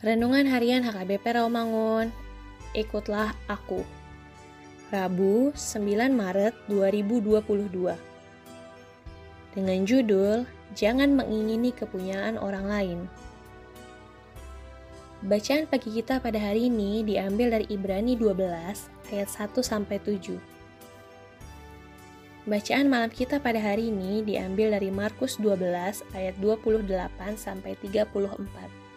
Renungan Harian HKBP Rawamangun. Ikutlah aku. Rabu, 9 Maret 2022. Dengan judul Jangan mengingini kepunyaan orang lain. Bacaan pagi kita pada hari ini diambil dari Ibrani 12 ayat 1 sampai 7. Bacaan malam kita pada hari ini diambil dari Markus 12 ayat 28 sampai 34.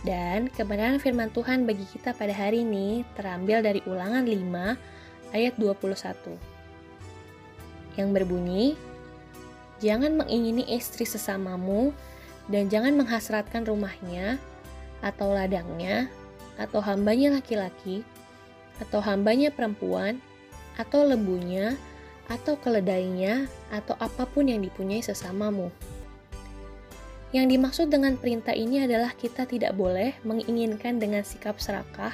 Dan kebenaran firman Tuhan bagi kita pada hari ini terambil dari ulangan 5 ayat 21. Yang berbunyi, Jangan mengingini istri sesamamu dan jangan menghasratkan rumahnya atau ladangnya atau hambanya laki-laki atau hambanya perempuan atau lembunya atau keledainya atau apa pun yang dipunyai sesamamu. Yang dimaksud dengan perintah ini adalah kita tidak boleh menginginkan dengan sikap serakah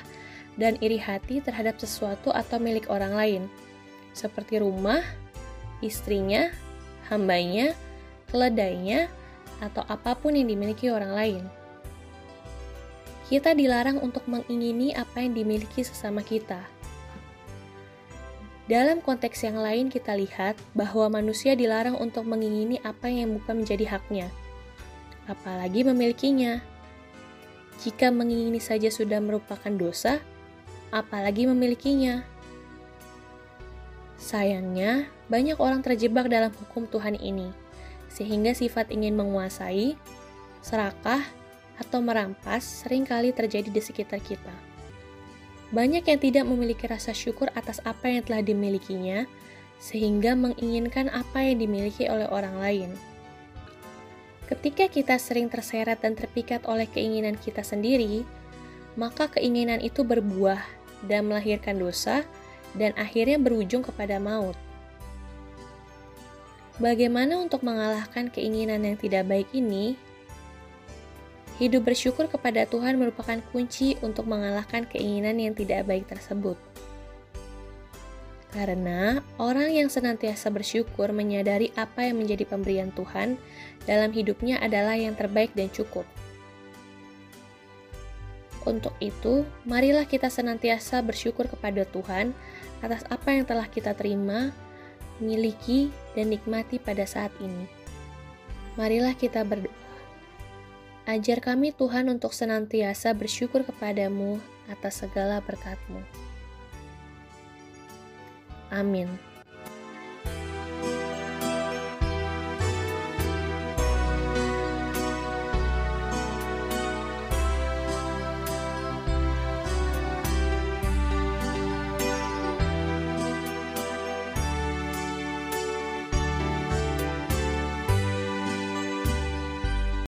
dan iri hati terhadap sesuatu atau milik orang lain, seperti rumah, istrinya, hambanya, keledainya, atau apa pun yang dimiliki orang lain. Kita dilarang untuk mengingini apa yang dimiliki sesama kita. Dalam konteks yang lain, kita lihat bahwa manusia dilarang untuk mengingini apa yang bukan menjadi haknya apalagi memilikinya. Jika mengingini saja sudah merupakan dosa, apalagi memilikinya. Sayangnya, banyak orang terjebak dalam hukum Tuhan ini, sehingga sifat ingin menguasai, serakah, atau merampas sering kali terjadi di sekitar kita. Banyak yang tidak memiliki rasa syukur atas apa yang telah dimilikinya, sehingga menginginkan apa yang dimiliki oleh orang lain. Ketika kita sering terseret dan terpikat oleh keinginan kita sendiri, maka keinginan itu berbuah dan melahirkan dosa dan akhirnya berujung kepada maut. Bagaimana untuk mengalahkan keinginan yang tidak baik ini? Hidup bersyukur kepada Tuhan merupakan kunci untuk mengalahkan keinginan yang tidak baik tersebut. Karena orang yang senantiasa bersyukur menyadari apa yang menjadi pemberian Tuhan dalam hidupnya adalah yang terbaik dan cukup. Untuk itu, marilah kita senantiasa bersyukur kepada Tuhan atas apa yang telah kita terima, miliki, dan nikmati pada saat ini. Marilah kita berdoa. Ajar kami Tuhan untuk senantiasa bersyukur kepadamu atas segala berkat-Mu. Amin.